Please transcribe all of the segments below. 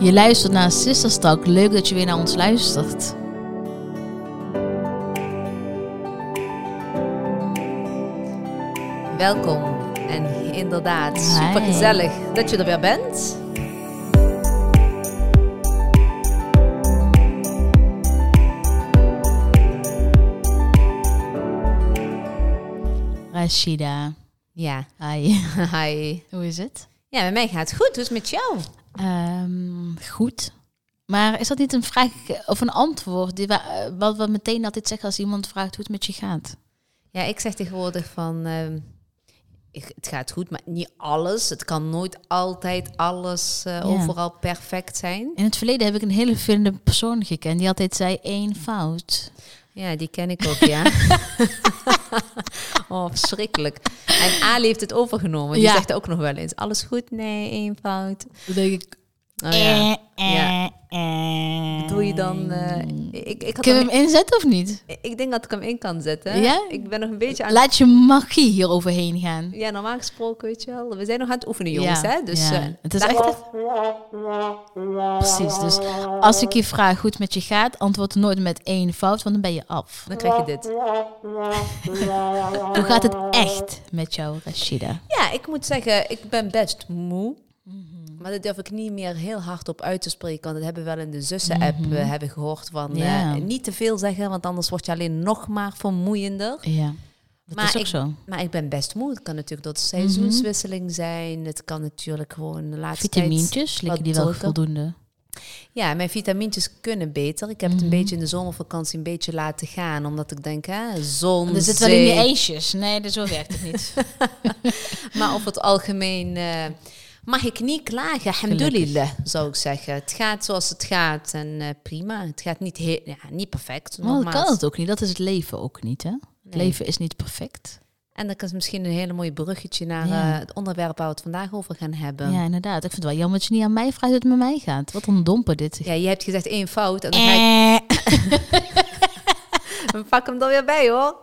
Je luistert naar Sisterstalk. Leuk dat je weer naar ons luistert. Welkom. En inderdaad, super gezellig dat je er weer bent. Rashida. Ja, Hi. hi. Hoe is het? Ja, met mij gaat het goed. Hoe is het met jou? Ehm, goed. Maar is dat niet een vraag of een antwoord die we, eh, wat we meteen altijd zeggen als iemand vraagt hoe het met je gaat? Ja, ik zeg tegenwoordig van... ehm, het gaat goed, maar niet alles. Het kan nooit altijd alles eh, overal perfect zijn. In het verleden heb ik een hele vervelende persoon gekend die altijd zei één fout. Ja, die ken ik ook, ja. oh, verschrikkelijk. En Ali heeft het overgenomen. Die Ja. zegt ook nog wel eens, alles goed? Nee, één fout. Dan denk ik, Oh, ja. Eh, Ja. eh, Doe je dan... eh, ik, ik, had Kun je hem- inzetten of niet? ik denk dat ik hem in kan zetten. Ja? Ik ben nog een beetje aan... Laat je magie hier overheen gaan. Ja, normaal gesproken, weet je wel. We zijn nog aan het oefenen, jongens, Ja, hè? Dus ja. eh, Het is echt... Precies, dus als ik je vraag hoe het met je gaat, antwoord nooit met één fout, want dan ben je af. Dan krijg je dit. Hoe gaat het echt met jou, Rashida? Ja, ik moet zeggen, ik ben best moe. Mhm. Maar dat durf ik niet meer heel hard op uit te spreken. Want dat hebben we wel in de zussen-app eh, hebben gehoord. Van, Mhm. Ja. eh, niet te veel zeggen, want anders word je alleen nog maar vermoeiender. Ja, dat Maar is ook ik- zo. Maar ik ben best moe. Het kan natuurlijk door de seizoenswisseling zijn. Het kan natuurlijk gewoon de laatste tijd... Vitamintjes, liggen die wel voldoende? Ja, mijn vitamintjes kunnen beter. Ik heb Mhm. het een beetje in de zomervakantie een beetje laten gaan. Omdat ik denk, hè, zon, Er zit wel in zee. ijsjes. Nee, dat- zo werkt het niet. Maar over het algemeen eh, mag ik niet klagen. Alhamdulillah, zou ik zeggen. Het gaat zoals het gaat en eh, prima. Het gaat niet, heel, ja, niet perfect, Maar dat kan het ook niet. Dat is het leven ook niet, hè? Het Nee. leven is niet perfect. En dat is misschien een hele mooie bruggetje naar Ja. eh, het onderwerp waar we het vandaag over gaan hebben. Ja, inderdaad. Ik vind het wel jammer dat je niet aan mij vraagt hoe het met mij gaat. Wat een domper dit. Ja, je hebt gezegd één fout en dan ga ik Eh. pak hem er weer bij hoor.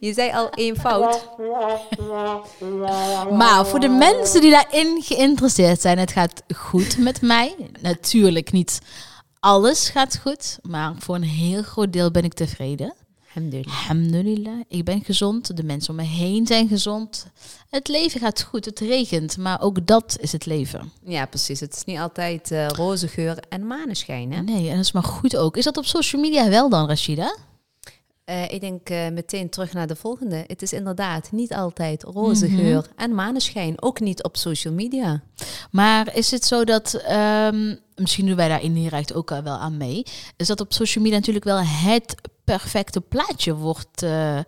Je zei al één fout. Maar voor de mensen die daarin geïnteresseerd zijn, het gaat goed met mij. Natuurlijk niet alles gaat goed, maar voor een heel groot deel ben ik tevreden. Alhamdulillah. Ik ben gezond, de mensen om me heen zijn gezond. Het leven gaat goed, het regent, maar ook dat is het leven. Ja, precies. Het is niet altijd eh, roze geur en maneschijn. Hè? Nee, en dat is maar goed ook. Is dat op social media wel dan, Rashida? Eh, ik denk eh, meteen terug naar de volgende. Het is inderdaad niet altijd roze Mhm. geur en maneschijn. Ook niet op social media. Maar is het zo dat, ehm, misschien doen wij daar indirect ook wel aan mee, is dat op social media natuurlijk wel het perfecte plaatje wordt, eh,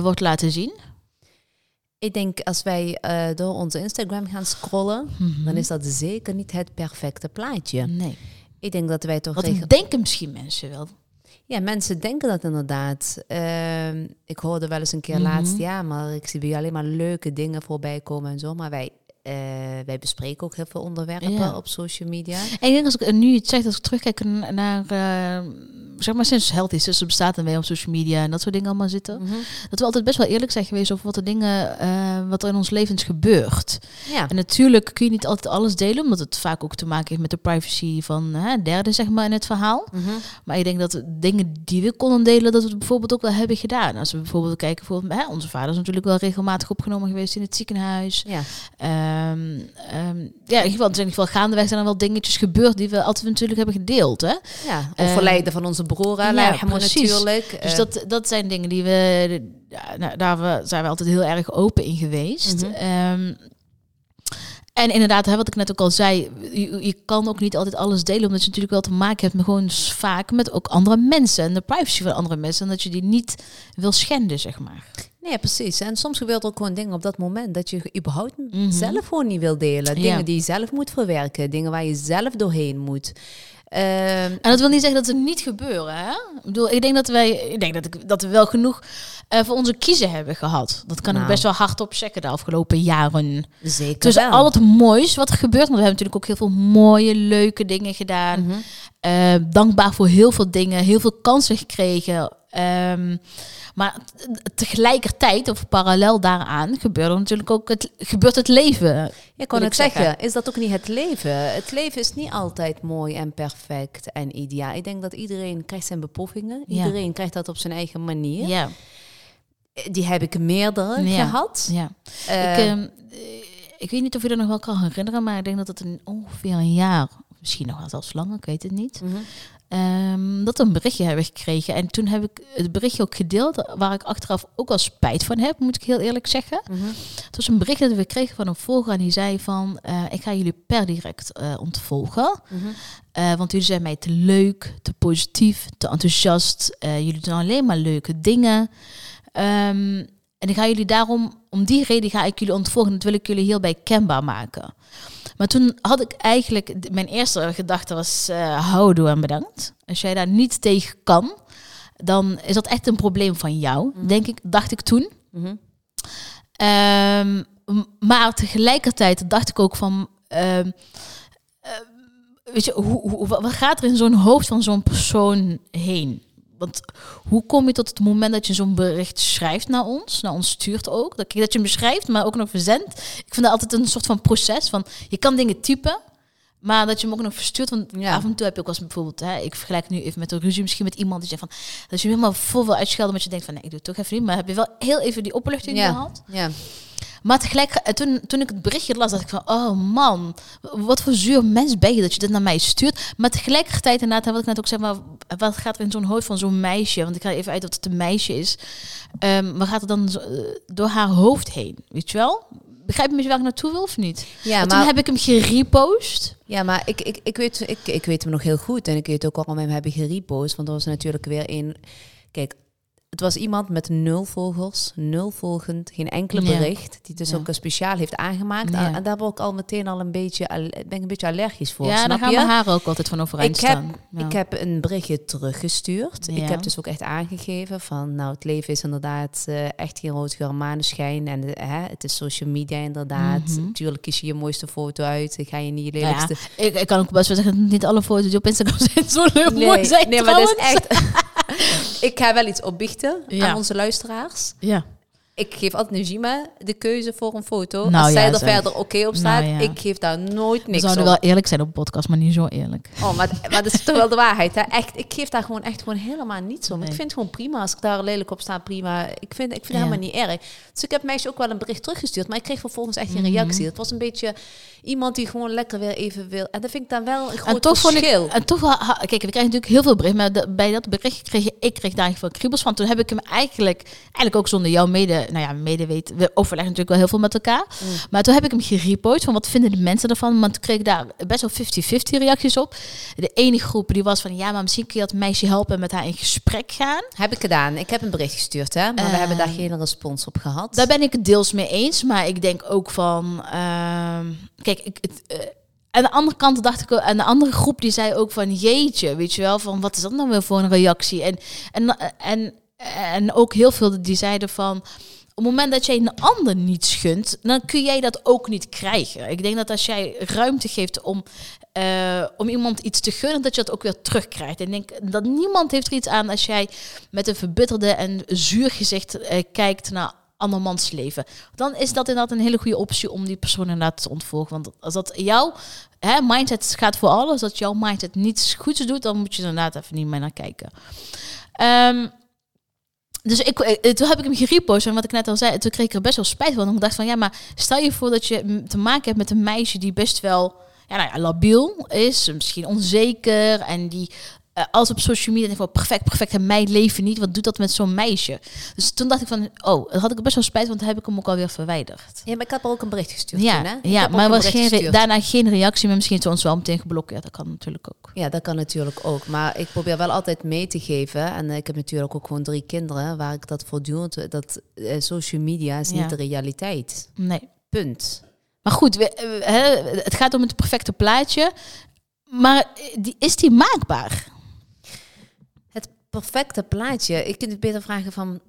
wordt laten zien? Ik denk als wij door onze Instagram gaan scrollen, Mhm. dan is dat zeker niet het perfecte plaatje. Nee. Ik denk dat wij toch Wat denken misschien mensen wel? Ja, mensen denken dat inderdaad. Ehm, ik hoorde wel eens een keer Mhm. laatst, ja, maar ik zie bij alleen maar leuke dingen voorbij komen en zo. Maar wij, eh, wij bespreken ook heel veel onderwerpen Ja. op social media. En ik denk als ik nu het zeg, als ik terugkijk naar, eh, zeg maar sinds Healthy Sisters bestaat en wij op social media en dat soort dingen allemaal zitten, Mhm. dat we altijd best wel eerlijk zijn geweest over wat de dingen, eh, wat er in ons levens gebeurt. Ja. En natuurlijk kun je niet altijd alles delen, omdat het vaak ook te maken heeft met de privacy van hè, derden, zeg maar, in het verhaal. Mhm. Maar ik denk dat dingen die we konden delen, dat we het bijvoorbeeld ook wel hebben gedaan. Als we bijvoorbeeld kijken, bijvoorbeeld, hè, onze vader is natuurlijk wel regelmatig opgenomen geweest in het ziekenhuis. Ja. Ehm, ehm, ja, in ieder geval, in ieder geval gaandeweg zijn er wel dingetjes gebeurd die we altijd natuurlijk hebben gedeeld. Hè? ja, Eh, overlijden van onze ja, precies. natuurlijk. Dus Eh, dat, dat zijn dingen die we, nou, daar we, zijn we altijd heel erg open in geweest. Ehm, en inderdaad, hè, wat ik net ook al zei, je, je kan ook niet altijd alles delen, omdat je natuurlijk wel te maken hebt met gewoon vaak met ook andere mensen en de privacy van andere mensen, en dat je die niet wil schenden, zeg maar. Nee, precies. En soms gebeurt er ook gewoon dingen op dat moment dat je überhaupt Mhm. zelf gewoon niet wil delen. Ja. Dingen die je zelf moet verwerken, dingen waar je zelf doorheen moet. Ehm, En dat wil niet zeggen dat ze niet gebeuren. Hè? Ik bedoel, ik denk dat wij, ik denk dat, ik, dat we wel genoeg eh, voor onze kiezen hebben gehad. Dat kan ik Nou. best wel hardop checken de afgelopen jaren. zeker wel. al het moois wat er gebeurt, want we hebben natuurlijk ook heel veel mooie, leuke dingen gedaan. Mhm. Eh, dankbaar voor heel veel dingen, heel veel kansen gekregen. Ehm, maar tegelijkertijd, of parallel daaraan, gebeurt natuurlijk ook het, gebeurt het leven. Ik kon het zeggen. Is dat ook niet het leven? Het leven is niet altijd mooi en perfect en ideaal. Ik denk dat iedereen krijgt zijn beproevingen. Ja. Iedereen krijgt dat op zijn eigen manier. Ja, Die heb ik meerdere Ja. gehad. ja. Ik, ehm, eh, ik weet niet of je dat nog wel kan herinneren, maar ik denk dat het een, ongeveer een jaar, misschien nog wel zelfs langer, ik weet het niet, mhm. Ehm, dat we een berichtje hebben gekregen. En toen heb ik het berichtje ook gedeeld, waar ik achteraf ook wel spijt van heb, moet ik heel eerlijk zeggen. Mhm. Het was een bericht dat we kregen van een volger en die zei van, eh, ik ga jullie per direct eh, ontvolgen. Mhm. Eh, want jullie zijn mij te leuk, te positief, te enthousiast. Jullie doen alleen maar leuke dingen. Ehm, en ik ga jullie daarom, om die reden ga ik jullie ontvolgen. Dat wil ik jullie hierbij kenbaar maken. Maar toen had ik eigenlijk, mijn eerste gedachte was, eh houdoe en bedankt. Als jij daar niet tegen kan, dan is dat echt een probleem van jou, denk ik, dacht ik toen. Mhm. Ehm, maar tegelijkertijd dacht ik ook van, ehm, eh, weet je, hoe, hoe, wat gaat er in zo'n hoofd van zo'n persoon heen? Want hoe kom je tot het moment dat je zo'n bericht schrijft naar ons, naar ons stuurt ook, dat, dat je hem beschrijft, maar ook nog verzendt? Ik vind dat altijd een soort van proces van, je kan dingen typen, maar dat je hem ook nog verstuurt. Want Ja. af en toe heb je ook als bijvoorbeeld, hè, ik vergelijk het nu even met een ruzie misschien met iemand die zegt van, dat je hem helemaal vol wil uitschelden, maar je denkt van, nee, ik doe het toch even niet. Maar heb je wel heel even die opluchting Ja. gehad? ja. Maar tegelijk, eh, toen, toen ik het berichtje las, dacht ik van, oh man, wat voor zuur mens ben je dat je dit naar mij stuurt. Maar tegelijkertijd, inderdaad, wat ik net ook zeg, maar wat gaat er in zo'n hoofd van zo'n meisje? Want ik ga even uit dat het een meisje is. Ehm wat gaat er dan eh, door haar hoofd heen? Weet je wel? Begrijp je me waar ik naartoe wil of niet? ja En toen maar, heb ik hem gerepost. ja, maar ik, ik, ik, weet, ik, ik weet hem nog heel goed. En ik weet ook waarom we hem hebben gerepost. Want er was natuurlijk weer een... Kijk, het was iemand met nul volgers, nul volgend, geen enkele bericht. Die dus Ja. ook een speciaal heeft aangemaakt. Ja. En, daar ben ik al meteen al een beetje, ben ik een beetje allergisch voor. ja, snap daar gaan je? mijn haren ook altijd van overeind Ik heb- staan. Ja. Ik heb een berichtje teruggestuurd. Ik heb dus ook echt aangegeven van, nou, het leven is inderdaad eh, echt geen rood maneschijn. En eh, het is social media inderdaad. Mhm. Natuurlijk kies je je mooiste foto uit. Ga je niet je Nou ja, lelijkste... ik, ik kan ook best wel zeggen dat niet alle foto's die op Instagram zijn zo leuk Nee, mooi zijn nee, maar dat is echt... ik ga wel iets opbiechten Ja. aan onze luisteraars. Ja. Ik geef altijd Najima de keuze voor een foto. Nou Als ja, zij er zeg. verder oké op staat, Nou ja. ik geef daar nooit We niks zouden op. wel eerlijk zijn op podcast, maar niet zo eerlijk. Oh, maar, maar dat is toch wel de waarheid. Hè? Echt, ik geef daar gewoon echt gewoon helemaal niets om. Nee. Ik vind het gewoon prima als ik daar lelijk op sta, prima. Ik vind, ik vind het helemaal niet erg. Dus ik heb meisje ook wel een bericht teruggestuurd, maar ik kreeg vervolgens echt geen Mhm. reactie. Het was een beetje iemand die gewoon lekker weer even wil. En dat vind ik dan wel een groot En toch vond ik, verschil. en toch wel, kijk, we krijgen natuurlijk heel veel berichten, maar de- bij dat bericht kreeg ik kreeg daar heel veel kriebels van. Toen heb ik hem eigenlijk, eigenlijk ook zonder jouw mede, nou ja, medeweten, we overleggen natuurlijk wel heel veel met elkaar. Mm. Maar toen heb ik hem gerepost van wat vinden de mensen ervan, want toen kreeg ik daar best wel 50-50 reacties op. De ene groep die was van, ja, maar misschien kun je dat meisje helpen en met haar in gesprek gaan. Heb ik gedaan. Ik heb een bericht gestuurd, hè? maar we Eh, hebben daar geen respons op gehad. Daar ben ik het deels mee eens, maar ik denk ook van, ehm, kijk, ik, het, eh, aan de andere kant dacht ik, ook- aan de andere groep die zei ook van, jeetje, weet je wel, van wat is dat nou weer voor een reactie? En, en, en, en ook heel veel die zeiden van, op het moment dat jij een ander niets gunt, dan kun jij dat ook niet krijgen. Ik denk dat als jij ruimte geeft om, eh, om iemand iets te gunnen, dat je dat ook weer terugkrijgt. En ik denk dat niemand heeft er iets aan als jij met een verbitterde en zuur gezicht eh, kijkt naar andermans leven. Dan is dat inderdaad een hele goede optie om die persoon inderdaad te ontvolgen. Want als dat jouw hè, mindset gaat voor alles, dat jouw mindset niets goeds doet, dan moet je er inderdaad even niet meer naar kijken. Ehm, dus ik, eh, toen heb ik hem gerepost en wat ik net al zei, toen kreeg ik er best wel spijt van. Want ik dacht van ja, maar stel je voor dat je te maken hebt met een meisje die best wel ja, nou ja, labiel is, misschien onzeker en die eh, als op social media denkt van perfect, perfect en mijn leven niet. Wat doet dat met zo'n meisje? Dus toen dacht ik van oh, dat had ik best wel spijt, want toen heb ik hem ook alweer verwijderd. Ja, maar ik heb er ook een bericht gestuurd Ja, toen, hè? Ik ja maar was geen daarna geen reactie, maar misschien heeft ze ons wel meteen geblokkeerd. Dat kan natuurlijk ook. Ja, dat kan natuurlijk ook. Maar ik probeer wel altijd mee te geven. En eh, ik heb natuurlijk ook gewoon drie kinderen waar ik dat voortdurend... Dat eh, social media is Ja. niet de realiteit. Nee. Punt. Maar goed, we, het gaat om het perfecte plaatje. Maar die, is die maakbaar? Perfecte plaatje. Ik kunt het beter vragen van...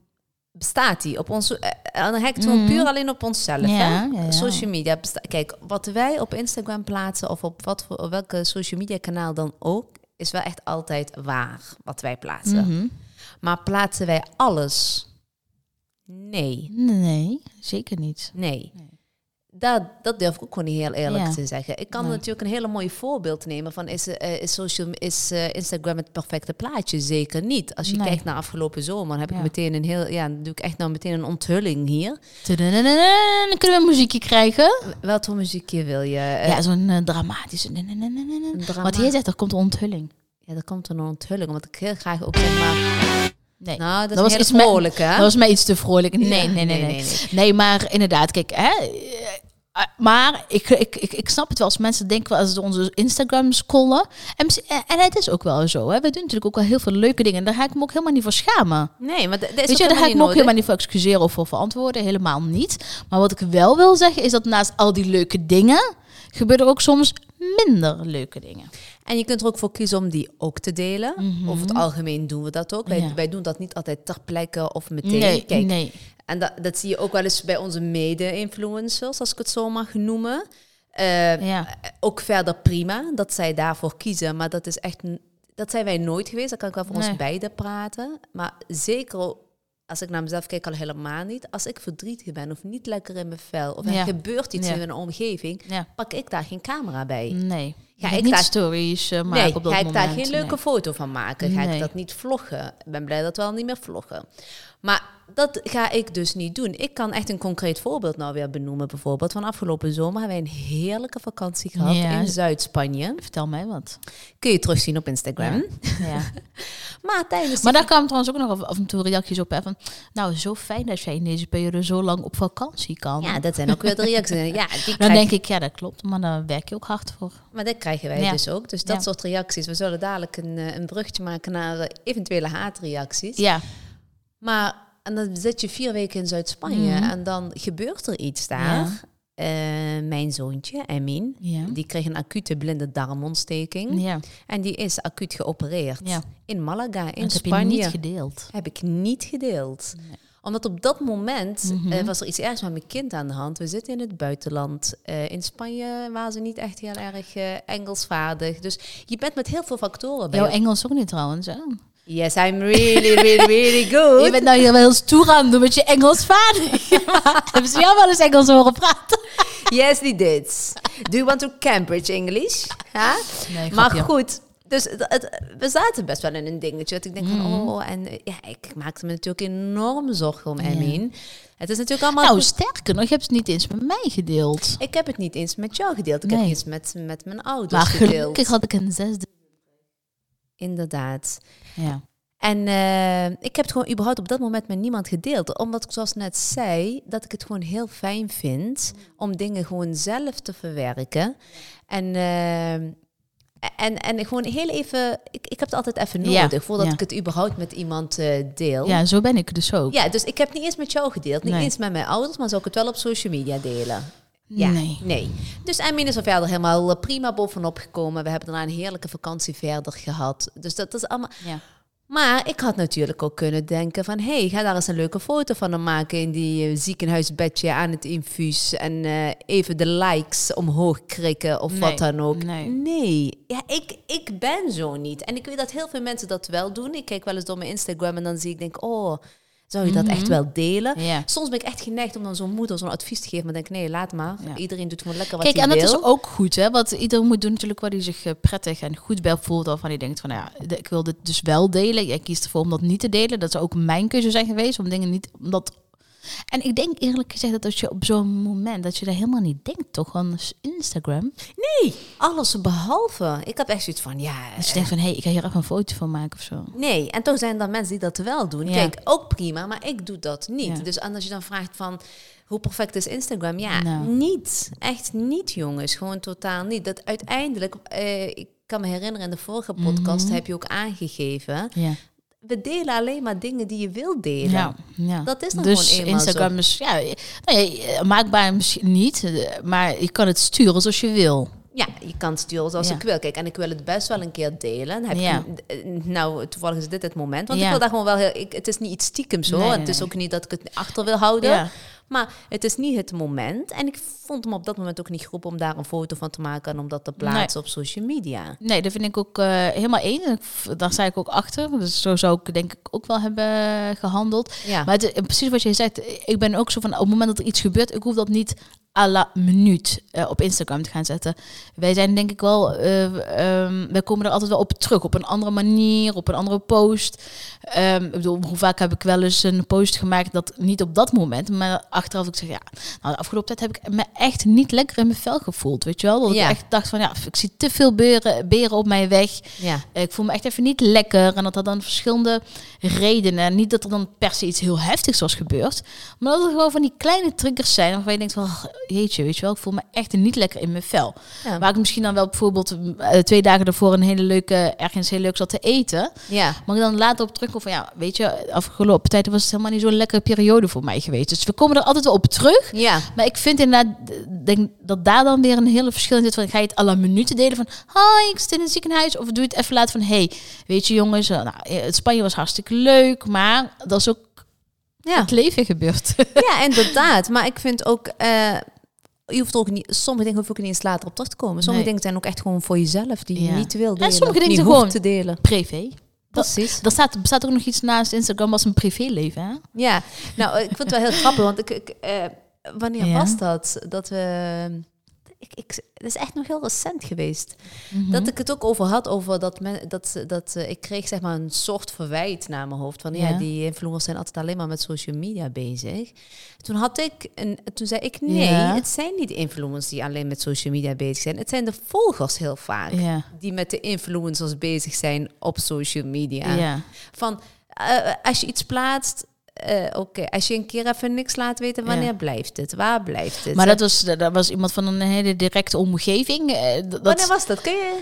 Bestaat die op ons? eh, En dan gewoon Mhm. puur alleen op onszelf. Ja, hè? ja, ja. Social media. Kijk, wat wij op Instagram plaatsen of op wat voor, welke social media kanaal dan ook, is wel echt altijd waar wat wij plaatsen. Mhm. Maar plaatsen wij alles? Nee. Nee, zeker niet. Nee. Dat, dat durf ik ook gewoon niet heel eerlijk Ja. te zeggen. Ik kan Nee. natuurlijk een hele mooie voorbeeld nemen van is, eh, is, social, is eh, Instagram het perfecte plaatje? Zeker niet. Als je Nee. kijkt naar afgelopen zomer, dan heb ik meteen een heel, ja, dan doe ik echt nou meteen een onthulling hier. Tududududun, Kunnen we een muziekje krijgen? Wat voor muziekje wil je? Eh, Ja, zo'n dramatische. drama- Wat jij zegt, er komt een onthulling. Ja, er komt een onthulling, omdat ik heel graag ook zeg maar. Nee. Nou, dat, Dat was iets vrolijk, hè? Dat was mij iets te vrolijk. Nee, Ja, nee, nee, nee, nee, nee. nee, nee. Nee, maar inderdaad, kijk, hè. Eh, Maar ik, ik, ik, ik snap het wel als mensen denken als ze onze Instagram scrollen. En, mis- en het is ook wel zo. Hè. We doen natuurlijk ook wel heel veel leuke dingen. En daar ga ik me ook helemaal niet voor schamen. Nee, maar dat is je, daar ga ik me ook helemaal niet voor excuseren of voor verantwoorden. Helemaal niet. Maar wat ik wel wil zeggen is dat naast al die leuke dingen... gebeuren er ook soms minder leuke dingen. En je kunt er ook voor kiezen om die ook te delen. Over het algemeen doen we dat ook. Wij. Ja. wij doen dat niet altijd ter plekke of meteen. Nee, Kijk, nee. En dat, dat zie je ook wel eens bij onze mede-influencers, als ik het zo mag noemen. Eh, Ja. Ook verder prima dat zij daarvoor kiezen, maar dat is echt, dat zijn wij nooit geweest. Dat kan ik wel voor Nee. ons beiden praten. Maar zeker als ik naar mezelf kijk, al helemaal niet. Als ik verdrietig ben of niet lekker in mijn vel, of er Ja. gebeurt iets Ja. in mijn omgeving, pak ik daar geen camera bij. Nee. Ga Ga ik ik niet daar- stories eh, maken Nee, op dat ga ik moment. daar geen leuke Nee. foto van maken? Ga ik dat niet vloggen? Ik ben blij dat we al niet meer vloggen. Maar dat ga ik dus niet doen. Ik kan echt een concreet voorbeeld nou weer benoemen. Bijvoorbeeld van afgelopen zomer hebben wij een heerlijke vakantie gehad Ja. in Zuid-Spanje. Vertel mij wat. Kun je terugzien op Instagram. Ja. Maar tijdens Maar daar kwamen trouwens ook nog af, en toe reacties op. Hè, van, nou, zo fijn dat jij in deze periode zo lang op vakantie kan. ja, dat zijn ook weer de reacties. Ja, die dan krijg- denk ik, ja, dat klopt. Maar daar werk je ook hard voor. Maar dat krijgen wij Ja. dus ook. Dus dat Ja. soort reacties. We zullen dadelijk een, eh, een brugje maken naar eventuele haatreacties. Ja, Maar en dan zit je vier weken in Zuid-Spanje Mhm. en dan gebeurt er iets daar. Eh, mijn zoontje, Emin, ja. die kreeg een acute blinde darmontsteking. ja. En die is acuut geopereerd. Ja. In Malaga, in dat heb je Spanje. niet gedeeld. heb ik niet gedeeld. Omdat op dat moment Mhm. eh, was er iets ergs met mijn kind aan de hand. We zitten in het buitenland. Eh, in Spanje waren ze niet echt heel erg eh, Engelsvaardig. Dus je bent met heel veel factoren bij. Jouw Engels ook niet trouwens. Hè? yes, I'm really, really, really good. Je bent nou hier wel heel stoer aan doen met je Engels vaardig. Hebben ze jou wel eens Engels horen praten? Yes, they did. Do you want to Cambridge English? Ja? Nee, maar goed, dus het, het- we zaten best wel in een dingetje. Dat ik denk van, Mhm. oh, en ja, ik maakte me natuurlijk enorm zorgen om Ja. Emin. Het is natuurlijk allemaal... Nou, sterker nog, je hebt het niet eens met mij gedeeld. Ik heb het niet eens met jou gedeeld. Ik heb het eens met, met mijn ouders Maar gedeeld. gelukkig had ik een zesde. Inderdaad. Ja. En eh, ik heb het gewoon überhaupt op dat moment met niemand gedeeld. Omdat ik zoals net zei, dat ik het gewoon heel fijn vind om dingen gewoon zelf te verwerken. En, eh, en, en gewoon heel even, ik, ik heb het altijd even Ja, nodig voordat ja. ik het überhaupt met iemand eh, deel. ja, zo ben ik dus ook. Ja, dus ik heb het niet eens met jou gedeeld, niet Nee. eens met mijn ouders, maar zou ik het wel op social media delen. Ja, Nee. nee. Dus Emin is er verder helemaal eh, prima bovenop gekomen. We hebben daarna een heerlijke vakantie verder gehad. Dus dat is allemaal... Ja. Maar ik had natuurlijk ook kunnen denken van... hé, hey, ga daar eens een leuke foto van hem maken... in die eh, ziekenhuisbedje aan het infuus... en eh, even de likes omhoog krikken of Nee, wat dan ook. nee. Nee, ja, ik, ik ben zo niet. En ik weet dat heel veel mensen dat wel doen. Ik kijk wel eens door mijn Instagram en dan zie ik... denk, oh, zou je dat echt wel delen? Mhm. Soms ben ik echt geneigd om dan zo'n moeder zo'n advies te geven... maar denk ik, nee, laat maar. Ja. Iedereen doet gewoon lekker wat Kijk, hij en dat wil. is ook goed, hè? Want iedereen moet doen natuurlijk waar hij zich eh, prettig en goed bij voelt. Waarvan hij denkt van, nou ja, ik wil dit dus wel delen. Jij kiest ervoor om dat niet te delen. Dat zou ook mijn keuze zijn geweest, om dingen niet... Omdat... En ik denk eerlijk gezegd dat als je op zo'n moment, dat je daar helemaal niet denkt, toch? Aan Instagram. Nee, alles behalve. Ik had echt zoiets van, ja... Dat je denkt van, hé, hey, ik ga hier even een foto van maken of zo. Nee, en toch zijn er mensen die dat wel doen. Ja. Kijk, ook prima, maar ik doe dat niet. Ja. Dus als je dan vraagt van hoe perfect is Instagram? Ja, Nou. niet. Echt niet, jongens. Gewoon totaal niet. Dat uiteindelijk, eh, ik kan me herinneren in de vorige podcast Mhm. heb je ook aangegeven. Ja. We delen alleen maar dingen die je wilt delen. Ja, ja. Dat is dan dus gewoon eenmaal Instagram is ja, nou ja, maakbaar misschien niet, maar je kan het sturen zoals je wil. Ja, je kan het sturen zoals Ja. ik wil. Kijk, en ik wil het best wel een keer delen. Heb Ja. eh, nou, toevallig is dit het moment. Want Ja. ik wil daar gewoon wel heel... Ik, het is niet iets stiekem zo. Nee, en nee, het is ook niet dat ik het achter wil houden. Maar het is niet het moment. En ik vond hem op dat moment ook niet goed om daar een foto van te maken en om dat te plaatsen op social media. Nee, dat vind ik ook uh, helemaal één. Daar sta ik ook achter. Dus zo zou ik denk ik ook wel hebben gehandeld. Ja. Maar het, precies wat je zegt, ik ben ook zo van op het moment dat er iets gebeurt, ik hoef dat niet à la minuut uh, op Instagram te gaan zetten. Wij zijn denk ik wel, uh, um, wij komen er altijd wel op terug, op een andere manier, op een andere post. Um, ik bedoel, hoe vaak heb ik wel eens een post gemaakt dat niet op dat moment, maar achteraf ik zeg ja, nou, de afgelopen tijd heb ik me echt niet lekker in mijn vel gevoeld, weet je wel? Dat ja. ik echt dacht van ja, ik zie te veel beren, beren op mijn weg. Ja. Ik voel me echt even niet lekker en dat had dan verschillende redenen. Niet dat er dan per se iets heel heftigs was gebeurd, maar dat er gewoon van die kleine triggers zijn waarvan je denkt van jeetje, weet je wel, ik voel me echt niet lekker in mijn vel. Ja. Waar ik misschien dan wel bijvoorbeeld uh, twee dagen ervoor een hele leuke, ergens heel leuk zat te eten. Ja. Maar ik dan later op terugkom van ja, weet je, afgelopen tijd was het helemaal niet zo'n lekkere periode voor mij geweest. Dus we komen er altijd wel op terug. Ja. Maar ik vind inderdaad, denk dat daar dan weer een hele verschil in zit van, ga je het alle minuten delen van, hi, ik zit in een ziekenhuis, of doe je het even laten van, hey, weet je jongens, uh, nou, het Spanje was hartstikke leuk, maar dat is ook ja. het leven gebeurt. Ja, inderdaad. Maar ik vind ook, uh, je hoeft ook niet, sommige dingen hoef ik niet eens later op terug te komen. Sommige dingen zijn ook echt gewoon voor jezelf die je niet wil delen. En sommige dingen gewoon te delen. Privé. Precies. Er staat, bestaat ook nog iets naast Instagram als een privéleven, hè? Ja, nou, ik vind het wel heel grappig, want ik, ik uh, wanneer was dat? Dat we ik, ik, het is echt nog heel recent geweest. Mhm. Dat ik het ook over had, over dat, men, dat, dat uh, ik kreeg zeg maar een soort verwijt naar mijn hoofd. Van ja, die influencers zijn altijd alleen maar met social media bezig. Toen had ik, een, toen zei ik nee, het zijn niet de influencers die alleen met social media bezig zijn. Het zijn de volgers heel vaak die met de influencers bezig zijn op social media. Van uh, als je iets plaatst, uh, Oké, als je een keer even niks laat weten, wanneer blijft het? Waar blijft het? Maar dat was, dat was iemand van een hele directe omgeving. Uh, dat, wanneer was dat? Kun je...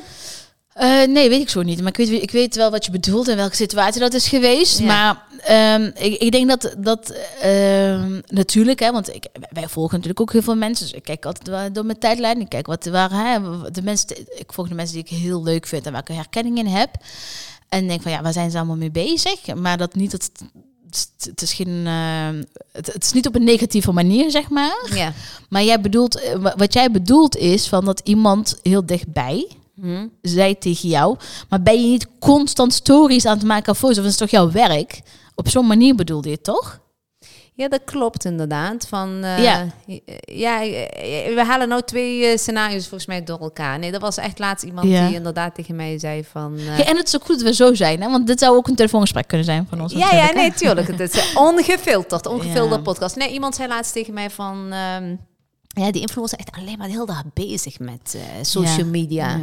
Uh, nee, weet ik zo niet. Maar ik weet, ik weet wel wat je bedoelt en welke situatie dat is geweest. Maar um, ik, ik, denk dat dat uh, natuurlijk, hè, want ik, wij volgen natuurlijk ook heel veel mensen. Dus ik kijk altijd door mijn tijdlijn. Ik kijk wat waar hè, de mensen. Ik volg de mensen die ik heel leuk vind en waar ik herkenning in heb. En denk van ja, waar zijn ze allemaal mee bezig? Maar dat niet dat het is geen, uh, het, het, is niet op een negatieve manier, zeg maar. Ja. Maar jij bedoelt, eh, wat jij bedoelt is van dat iemand heel dichtbij hmm. zei tegen jou, maar ben je niet constant stories aan het maken foto's? Of is het toch jouw werk? Op zo'n manier bedoelde je het toch? Ja, dat klopt inderdaad. Van, uh, ja. ja, we halen nou twee scenario's volgens mij door elkaar. Nee, dat was echt laatst iemand die inderdaad tegen mij zei van... Uh, ja, en het is ook goed dat we zo zijn, hè? want dit zou ook een telefoongesprek kunnen zijn van ons. Ja, ja, nee, tuurlijk. Het is ongefilterd, ongefilterd podcast. Nee, iemand zei laatst tegen mij van... Um, ja, die influencer echt alleen maar de hele dag bezig met social media.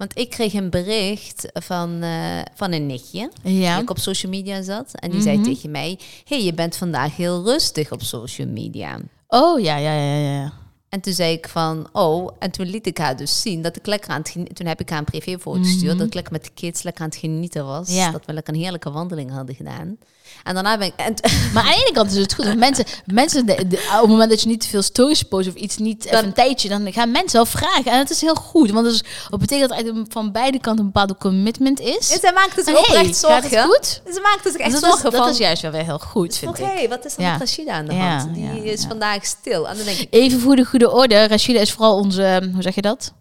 Want ik kreeg een bericht van, uh, van een nichtje ja. die ik op social media zat. En die zei mhm. tegen mij, hey, je bent vandaag heel rustig op social media. Oh, ja, ja, ja, ja. En toen zei ik van, oh, en toen liet ik haar dus zien dat ik lekker aan het genieten... Toen heb ik haar een privéfoto mm gestuurd, dat ik lekker met de kids lekker aan het genieten was. Ja. Dat we lekker een heerlijke wandeling hadden gedaan. En daarna ben ik... En maar aan de ene kant is het goed. Want mensen, mensen de, op het moment dat je niet te veel stories post of iets niet even een tijdje, dan gaan mensen wel vragen. En het is heel goed. Want dus, dat betekent dat er van beide kanten een bepaalde commitment is. En zij maakt het ook hey, echt zorgen. Het goed? Ze maakt het echt dat zorgen is, van... Dat is juist wel weer heel goed, vind Oké, okay, wat is er ja. met Rashida aan de hand? Die is vandaag stil. En dan denk ik... Even voor de goede orde. Rashida is vooral onze... Hoe zeg je dat?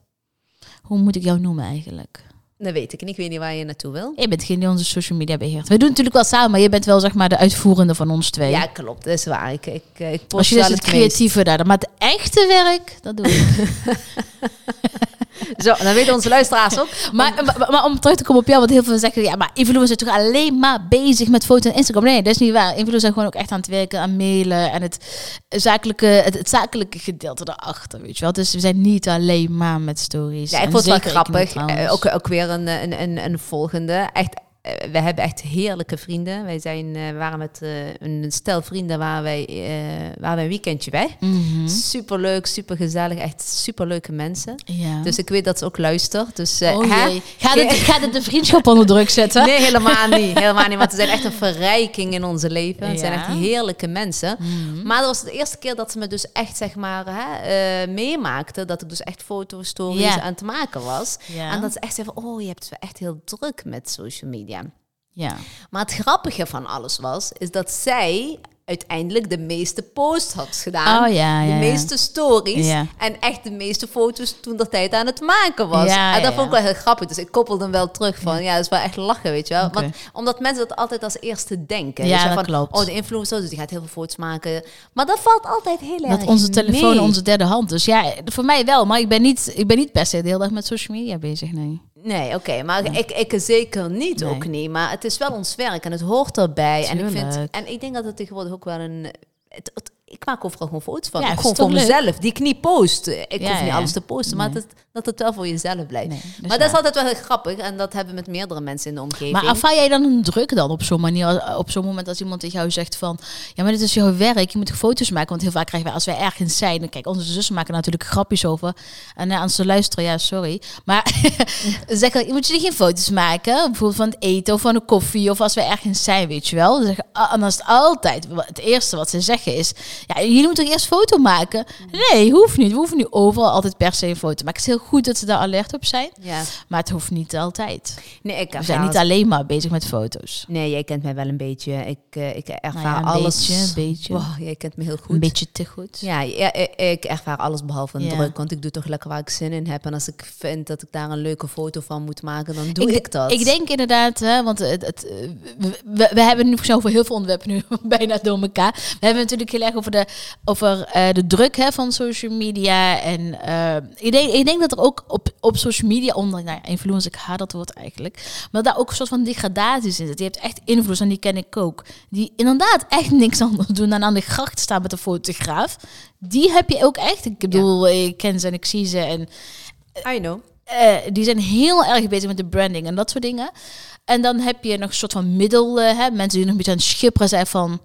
Hoe moet ik jou noemen eigenlijk? Dat weet ik. En ik weet niet waar je naartoe wil. Je bent geen die onze social media beheert. We doen natuurlijk wel samen, maar je bent wel zeg maar de uitvoerende van ons twee. Ja, klopt. Dat is waar. Ik, ik, ik post Als je dus het creatieve daar, maar het echte werk, dat doe ik. Zo, dan weten onze luisteraars ook. Maar, maar, maar, om terug te komen op jou, want heel veel zeggen, ja, maar influencers zijn toch alleen maar bezig met foto's en Instagram. Nee, dat is niet waar. Influencers zijn gewoon ook echt aan het werken, aan mailen en het zakelijke, het, zakelijke gedeelte erachter, weet je wel. Dus we zijn niet alleen maar met stories. Ja, ik vond het wel grappig. Eh, ook, ook weer een, een, een, een volgende. Echt we hebben echt heerlijke vrienden. Wij zijn, uh, waren met uh, een stel vrienden waar wij, waar wij een weekendje weg. Mm -hmm. Super leuk, super gezellig, echt super leuke mensen. Ja. Dus ik weet dat ze ook luistert. Dus, oh. Gaat, het, gaat het de vriendschap onder druk zetten? Nee, helemaal niet. Helemaal niet. Want ze zijn echt een verrijking in onze leven. Ja. Het zijn echt heerlijke mensen. -hmm. Maar dat was de eerste keer dat ze me dus echt zeg maar hè, meemaakten. Dat ik dus echt foto's, stories aan het maken was. En dat ze echt zeiden van, oh je hebt het echt heel druk met social media. Ja. Maar het grappige van alles was, is dat zij uiteindelijk de meeste posts had gedaan. Oh ja, de ja, meeste stories. Ja. En echt de meeste foto's toen dat tijd aan het maken was. Ja, en dat vond ik wel heel grappig. Dus ik koppelde hem wel terug van, ja, dat is wel echt lachen, weet je wel. Want, omdat mensen dat altijd als eerste denken. Ja, dat van, klopt. Oh, de influencer, dus die gaat heel veel foto's maken. Maar dat valt altijd heel erg Dat onze telefoon mee. onze derde hand. Dus ja, voor mij wel. Maar ik ben niet, ik ben niet per se de hele dag met social media bezig. Nee. Nee, oké, maar ik, ik zeker niet, Nee. ook niet. Maar het is wel ons werk en het hoort erbij. En ik, vind, en ik denk dat het tegenwoordig ook wel een... Het, het- ik maak overal gewoon foto's van. Ja, gewoon voor leuk? mezelf. Die ik niet post. Ik Ja, hoef niet ja. alles te posten, maar dat, dat het wel voor jezelf blijft. Nee, dat is maar dat is altijd wel heel grappig. En dat hebben we met meerdere mensen in de omgeving. Maar ervaar jij dan een druk dan op zo'n manier? Op zo'n moment als iemand tegen jou zegt van... Ja, maar dit is jouw werk. Je moet foto's maken. Want heel vaak krijgen wij als wij ergens zijn... Kijk, onze zussen maken natuurlijk grapjes over. En uh, aan ze luisteren, ja, sorry. Maar zeggen, je moet je geen foto's maken. Bijvoorbeeld van het eten of van de koffie. Of als wij ergens zijn, weet je wel. Dan zeggen, ah, en dan is het altijd... Het eerste wat ze zeggen is... Ja, jullie moeten toch eerst foto maken? Nee, hoeft niet. We hoeven nu overal altijd per se een foto maken. Het is heel goed dat ze daar alert op zijn. ja. Maar het hoeft niet altijd. Nee, ik We zijn niet alleen maar bezig met foto's. Nee, jij kent mij wel een beetje. Ik, eh, ik ervaar Nou ja, een alles. beetje, een beetje. Wow, jij kent me heel goed. Een beetje te goed. Ja, ja, ik, ik ervaar alles behalve een Ja. druk. Want ik doe toch lekker waar ik zin in heb. En als ik vind dat ik daar een leuke foto van moet maken, dan doe ik, dat. Ik denk inderdaad, hè, want het, het, eh, we, we- we hebben nu zo over heel veel onderwerpen nu bijna door elkaar. We hebben natuurlijk heel erg over de, over, eh, de druk hè, van social media. En eh, ik, denk, ik denk dat er ook op, op social media onder, nou influence, ik haat dat woord eigenlijk. Maar daar ook een soort van degradaties in zit. Je hebt echt invloeds, en die ken ik ook. Die inderdaad echt niks anders doen dan aan de gracht staan met een fotograaf. Die heb je ook echt. Ik bedoel, ik ken ze en ik zie ze. En I know. eh, die zijn heel erg bezig met de branding en dat soort dingen. En dan heb je nog een soort van middel, hè, mensen die nog een beetje aan het schipperen zijn van...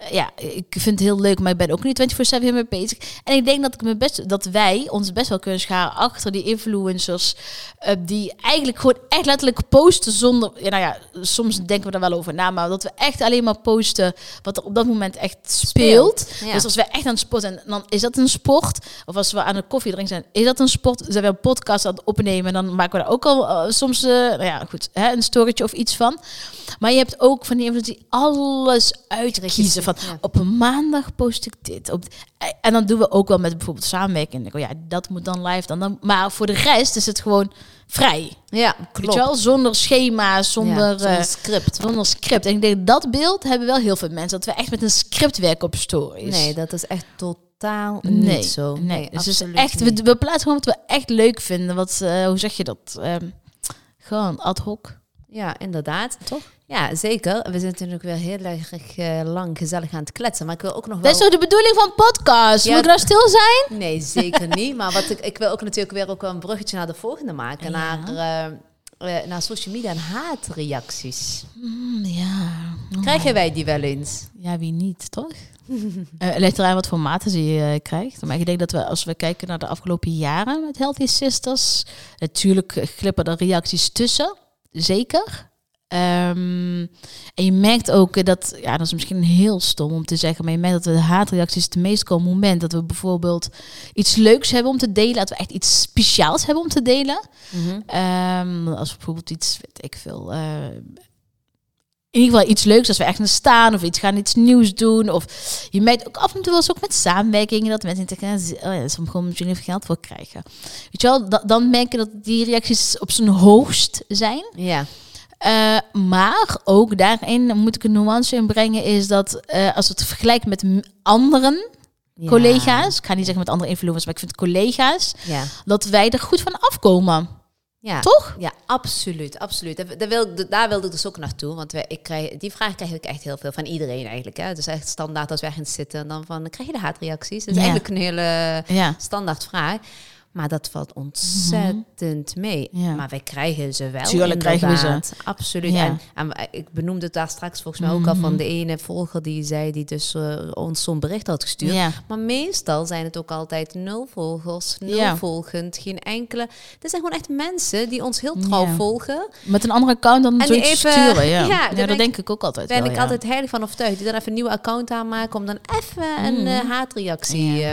eh, ja, ik vind het heel leuk, maar ik ben ook niet 24-7 hiermee bezig. En ik denk dat, ik me best, dat wij ons best wel kunnen scharen achter die influencers... eh, die eigenlijk gewoon echt letterlijk posten zonder... Ja, nou ja, soms denken we er wel over na, maar dat we echt alleen maar posten... wat er op dat moment echt speelt. Ja. Dus als we echt aan het sporten zijn, dan is dat een sport. Of als we aan een koffie drinken zijn, is dat een sport. Zijn we een podcast aan het opnemen, dan maken we daar ook al eh, soms, nou ja, goed, hè, een storytje of iets van. Maar je hebt ook van die influencers die alles uitkiezen. Van Ja. op een maandag post ik dit. Op, eh, en dan doen we ook wel met bijvoorbeeld samenwerking. Ik denk, oh ja, dat moet dan live dan, dan. Maar voor de rest is het gewoon vrij. Ja, klopt. wel? Zonder schema, zonder, Ja, zonder eh, script. zonder script. En ik denk dat beeld hebben wel heel veel mensen. Dat we echt met een script werken op stories. Nee, dat is echt totaal Nee, niet zo. Nee, dus het is echt, we, we plaatsen gewoon wat we echt leuk vinden. Wat, eh, hoe zeg je dat? Ehm, gewoon ad hoc, Ja, inderdaad. toch? Ja, zeker. We zijn natuurlijk weer heel erg eh, lang gezellig aan het kletsen. Maar ik wil ook nog wel... Dat is toch de bedoeling van podcast? Ja, Moet ik nou stil zijn? Nee, zeker niet. Maar wat ik, ik wil ook natuurlijk weer ook wel een bruggetje naar de volgende maken. Ja. Naar, eh, eh, naar social media en haatreacties. Mm, ja. Krijgen wij die wel eens? Ja, wie niet, toch? Het ligt eraan wat voor maten ze je krijgt. Maar ik denk dat we, als we kijken naar de afgelopen jaren met Healthy Sisters, natuurlijk glippen er reacties tussen, zeker. Ehm, en je merkt ook eh, dat, ja, dat is misschien heel stom om te zeggen, maar je merkt dat de haatreacties het meest komen op het moment dat we bijvoorbeeld iets leuks hebben om te delen, dat we echt iets speciaals hebben om te delen. Ehm, als bijvoorbeeld iets, weet ik veel, eh, in ieder geval iets leuks als we echt gaan staan of iets gaan iets nieuws doen. Of je merkt ook af en toe wel eens ook met samenwerkingen dat mensen denken, oh ja, dat is om gewoon misschien even geld voor krijgen. Weet je wel, da- dan merk je dat die reacties op zijn hoogst zijn. Ja. Eh, maar ook daarin moet ik een nuance in brengen, is dat eh, als we het vergelijken met anderen, Ja. collega's, ik ga niet zeggen met andere influencers, maar ik vind collega's, Ja. dat wij er goed van afkomen. Ja. Toch? Ja, absoluut, absoluut. Daar, daar wil, ik- daar wilde ik dus ook naartoe. Want wij, ik krijg, die vraag krijg ik echt heel veel van iedereen eigenlijk. Hè. Het is echt standaard als wij gaan zitten. En dan van, krijg je de haatreacties? Dat is Ja. eigenlijk een hele Ja. standaard vraag. Maar dat valt ontzettend mee. Ja. Maar wij krijgen ze wel. Tuurlijk krijgen we ze. Absoluut. Ja. En, en ik benoemde het daar straks volgens mij ook al Mhm. van de ene volger die zei die dus eh, ons zo'n bericht had gestuurd. Ja. Maar meestal zijn het ook altijd nul volgers, nul volgend, geen enkele. Er zijn gewoon echt mensen die ons heel trouw volgen. Met een andere account dan zoiets even- sturen. Ja, ja, dat denk ik ook altijd Daar ben ik altijd heilig van overtuigd. Die dan even een nieuwe account aanmaken om dan even een eh, haatreactie. Mhm. Eh.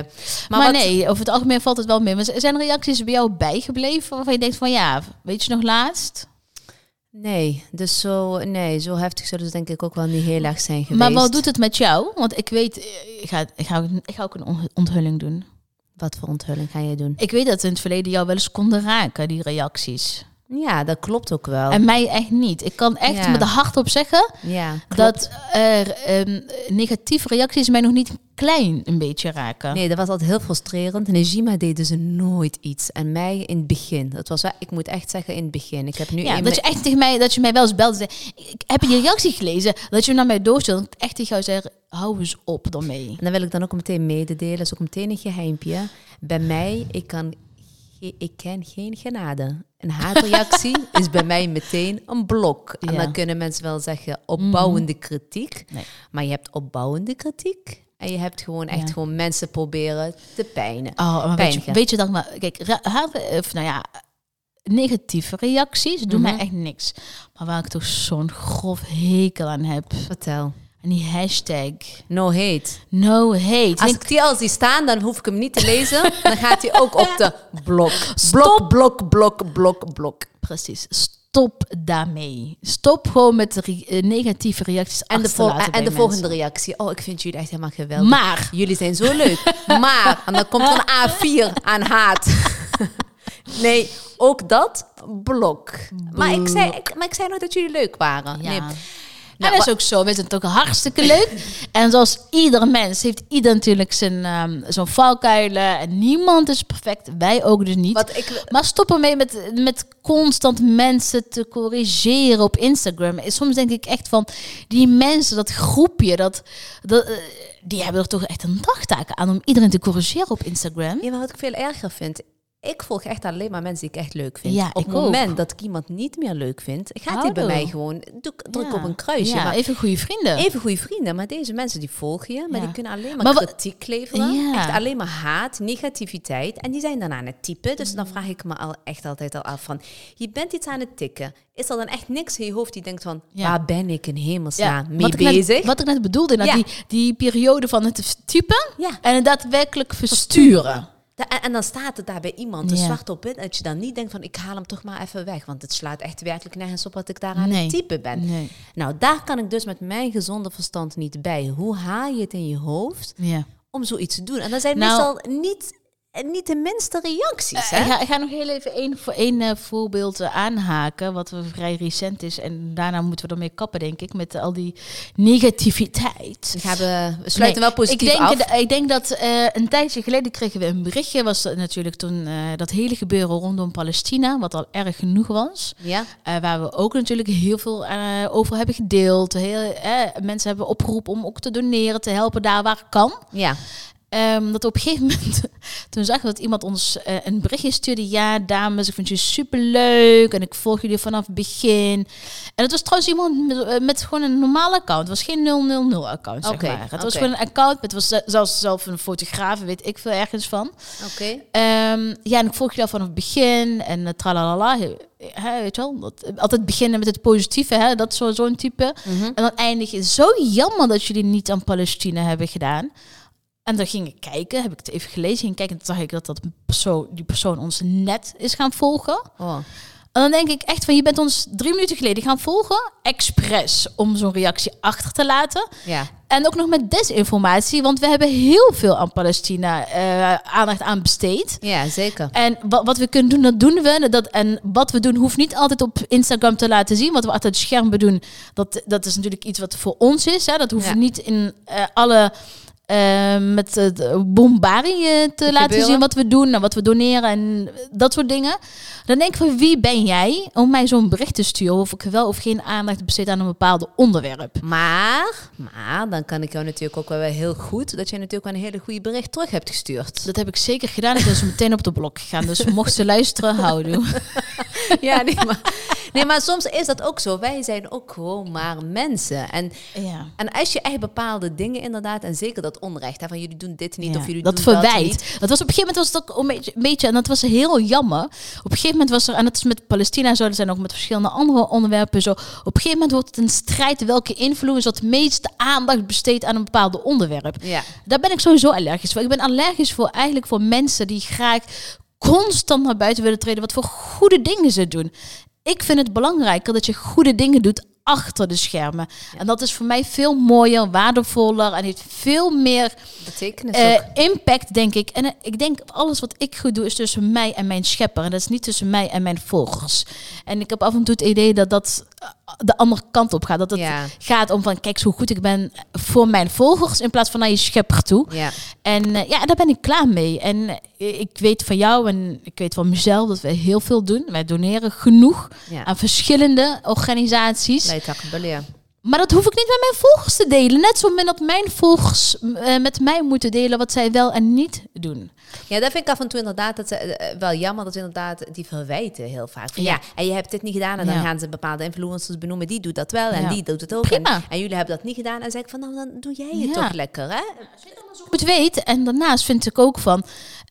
Maar, wat- nee, over het algemeen valt het wel mee. Maar zijn reacties bij jou bijgebleven waarvan je denkt van ja, weet je nog laatst? Nee, dus zo, nee, zo heftig zullen ze denk ik ook wel niet heel erg zijn geweest. Maar wat doet het met jou? Want ik weet, eh, ik ga, ik ga, ook- ik ga ook een on- onthulling doen. Wat voor onthulling ga je doen? Ik weet dat in het verleden jou wel eens konden raken, die reacties. Ja, dat klopt ook wel. En mij echt niet. Ik kan echt Ja. met de hart op zeggen ja, dat er ehm, negatieve reacties mij nog niet klein een beetje raken. Nee, dat was altijd heel frustrerend. Nejima deden ze nooit iets. En mij in het begin. Dat was wel, ik moet echt zeggen in het begin. Ik heb nu Ja, dat je echt tegen mij, dat je mij wel eens belde en ik heb je reactie gelezen, dat je naar mij ik echt tegen jou zei, hou eens op daarmee. En dan wil ik dan ook meteen mededelen. Dat is ook meteen een geheimpje. Bij mij, ik, kan, ik ken geen genade. Een haatreactie is bij mij meteen een blok. En Ja. dan kunnen mensen wel zeggen opbouwende kritiek. Nee. Maar je hebt opbouwende kritiek. En je hebt gewoon echt Ja. gewoon mensen proberen te pijnen. Oh, maar weet je, weet je dat maar, kijk, haat- of nou ja, negatieve reacties doen Mhm. mij echt niks. Maar waar ik toch zo'n grof hekel aan heb, Vertel. En die hashtag No hate. no hate. Als ik die al zie staan, dan hoef ik hem niet te lezen. Dan gaat hij ook op de blok. Stop. Blok, blok, blok, blok, blok. Precies, stop daarmee. Stop gewoon met de re- eh, negatieve reacties En de, vol- en de volgende reactie. Oh, ik vind jullie echt helemaal geweldig. Maar, Jullie zijn zo leuk. Maar, en dan komt een A4 aan haat. Nee, ook dat, blok. Maar ik, zei, ik, maar ik zei nog dat jullie leuk waren. ja. Nee. Nou, dat is ook zo. We zijn toch hartstikke leuk. en zoals ieder mens heeft ieder natuurlijk zijn ehm, zo'n valkuilen. En niemand is perfect. Wij ook dus niet. Wat ik, Maar stop ermee met, met constant mensen te corrigeren op Instagram. En soms denk ik echt van, die mensen, dat groepje, dat, dat, eh, die hebben er toch echt een dagtaak aan om iedereen te corrigeren op Instagram. ja, maar wat ik veel erger vind. Ik volg echt alleen maar mensen die ik echt leuk vind. Ja, op het moment ook. dat ik iemand niet meer leuk vind, gaat hij bij mij gewoon, druk Ja. op een kruisje. Ja, maar even goede vrienden. Even goede vrienden, maar deze mensen die volgen je, maar die kunnen alleen maar, kritiek leveren. Echt alleen maar haat, negativiteit. En die zijn dan aan het typen. Dus dan vraag ik me al echt altijd al af van, je bent iets aan het tikken. Is er dan echt niks in je hoofd die denkt van, Ja. waar ben ik in hemelsnaam mee wat ik net- bezig? wat ik net bedoelde, nou, die, die periode van het typen en het daadwerkelijk versturen. En, en dan staat het daar bij iemand, dus Ja. zwart op wit, dat je dan niet denkt van, ik haal hem toch maar even weg. Want het slaat echt werkelijk nergens op wat ik daar aan Nee. het typen ben. Nee. Nou, daar kan ik dus met mijn gezonde verstand niet bij. Hoe haal je het in je hoofd Ja. om zoiets te doen? En dat zijn Nou- meestal niet, niet de minste reacties, hè? Ik ga, ik ga nog heel even één voor één eh, voorbeeld eh, aanhaken, wat we vrij recent is. En daarna moeten we ermee kappen, denk ik, met al die negativiteit. We, gaan we, we sluiten Nee, wel positief ik denk, af. ik denk dat eh, een tijdje geleden kregen we een berichtje. Was dat natuurlijk toen eh, dat hele gebeuren rondom Palestina, wat al erg genoeg was. Ja, Eh, waar we ook natuurlijk heel veel eh, over hebben gedeeld. Heel, eh, mensen hebben opgeroepen om ook te doneren, te helpen daar waar kan. ja. Ehm, dat op een gegeven moment, toen zagen we dat iemand ons eh, een berichtje stuurde. Ja, dames, ik vind jullie superleuk en ik volg jullie vanaf het begin. En het was trouwens iemand met, eh, met gewoon een normaal account. Het was geen 000 account, zeg Oké, maar. Het was gewoon een account. Het was ze- zelfs zelf een fotograaf, weet ik veel ergens van. Oké. Ehm, ja, en ik volg je al vanaf het begin en uh, tralalala. Weet je wel, dat, altijd beginnen met het positieve, hè, dat zo- zo'n type. Mhm. En dan eindig je zo jammer dat jullie niet aan Palestina hebben gedaan. En dan ging ik kijken, heb ik het even gelezen, ging kijken en toen zag ik dat, dat persoon, die persoon ons net is gaan volgen. Oh. En dan denk ik echt van, je bent ons drie minuten geleden gaan volgen, expres, om zo'n reactie achter te laten. Ja. En ook nog met desinformatie, want we hebben heel veel aan Palestina eh, aandacht aan besteed. ja, zeker. En wat, wat we kunnen doen, dat doen we. Dat, en wat we doen, hoeft niet altijd op Instagram te laten zien. Wat we achter het scherm doen, dat, dat is natuurlijk iets wat voor ons is. Hè. Dat hoeft Ja. niet in eh, alle... eh, met het eh, te laten zien wat we doen en wat we doneren en dat soort dingen. Dan denk ik van wie ben jij om mij zo'n bericht te sturen of ik wel of geen aandacht besteed aan een bepaald onderwerp. Maar, maar, dan kan ik jou natuurlijk ook wel heel goed, dat jij natuurlijk wel een hele goede bericht terug hebt gestuurd. Dat heb ik zeker gedaan. Ik ben zo meteen op de blok gegaan. Dus mocht ze luisteren, houden. ja, nee maar, nee, maar soms is dat ook zo. Wij zijn ook gewoon maar mensen. En, Ja. en als je echt bepaalde dingen inderdaad, en zeker dat onrecht, hè, van jullie doen dit niet Ja, of jullie dat doen verwijt. dat niet. Dat was op een gegeven moment was het ook een beetje, een beetje, en dat was heel jammer. Op een gegeven moment was er, en dat is met Palestina zo, er zijn ook met verschillende andere onderwerpen zo. Op een gegeven moment wordt het een strijd welke influencer het meeste aandacht besteedt aan een bepaald onderwerp. Ja. Daar ben ik sowieso allergisch voor. Ik ben allergisch voor eigenlijk voor mensen die graag constant naar buiten willen treden wat voor goede dingen ze doen. ik vind het belangrijker dat je goede dingen doet achter de schermen. En dat is voor mij veel mooier, waardevoller en heeft veel meer Betekenis ook. impact, denk ik. En eh, ik denk, alles wat ik goed doe, is tussen mij en mijn schepper. En dat is niet tussen mij en mijn volgers. En ik heb af en toe het idee dat dat de andere kant op gaat. Dat het Ja. gaat om van, kijk zo goed ik ben voor mijn volgers, in plaats van naar je schepper toe. Ja. En eh, ja, daar ben ik klaar mee. En eh, ik weet van jou en ik weet van mezelf dat we heel veel doen. Wij doneren genoeg Ja. aan verschillende organisaties. Maar dat hoef ik niet met mijn volgers te delen. Net zo min dat mijn volgers eh, met mij moeten delen wat zij wel en niet doen. Ja, dat vind ik af en toe inderdaad dat, ze, eh, wel jammer dat ze inderdaad die verwijten heel vaak. Van, ja. Ja. en je hebt dit niet gedaan en dan Ja. gaan ze bepaalde influencers benoemen. Die doet dat wel en Ja. die doet het ook. En, Prima. en jullie hebben dat niet gedaan. En dan zeg ik van, nou dan doe jij het toch lekker, hè? het weet. En daarnaast vind ik ook van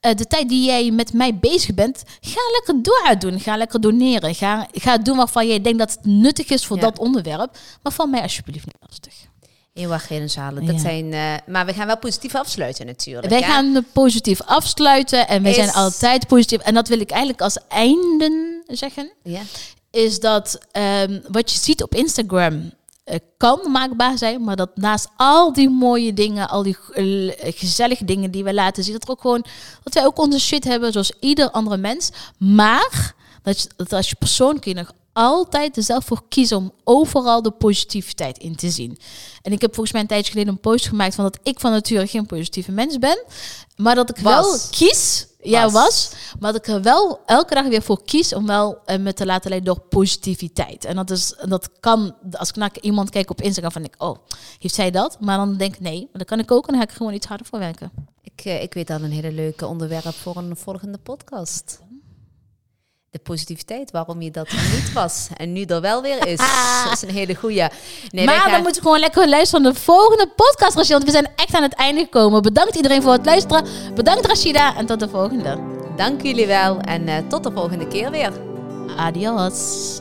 eh, de tijd die jij met mij bezig bent, ga lekker door doen. Ga lekker doneren. Ga, ga doen waarvan jij denkt dat het nuttig is voor Ja. dat onderwerp. Maar van mij alsjeblieft niet lastig. Eeuwig zalen. Dat Ja. zijn, eh, maar we gaan wel positief afsluiten natuurlijk. Wij gaan positief afsluiten en wij Is- zijn altijd positief. En dat wil ik eigenlijk als einde zeggen. Ja. Is dat ehm, wat je ziet op Instagram kan maakbaar zijn, maar dat naast al die mooie dingen, al die eh, gezellige dingen die we laten zien, dat er ook gewoon dat wij ook onze shit hebben zoals ieder andere mens. Maar dat, je, dat als je persoon kun je nog altijd er zelf voor kiezen om overal de positiviteit in te zien. En ik heb volgens mij een tijdje geleden een post gemaakt van dat ik van nature geen positieve mens ben, maar dat ik wel kies. Ja, Was. Maar dat ik er wel elke dag weer voor kies om wel eh, me te laten leiden door positiviteit. En dat, is, dat kan, als ik naar iemand kijk op Instagram, van ik, oh, heeft zij dat? Maar dan denk ik, nee, dat kan ik ook en dan ga ik gewoon iets harder voor werken. Ik, eh, ik weet al een hele leuke onderwerp voor een volgende podcast. De positiviteit, waarom je dat niet was en nu er wel weer is. Dat is een hele goeie. Nee, maar gaan- dan moet ik gewoon lekker luisteren naar de volgende podcast. Want we zijn echt aan het einde gekomen. Bedankt iedereen voor het luisteren. Bedankt Rashida en tot de volgende. Dank jullie wel en eh, tot de volgende keer weer. Adios.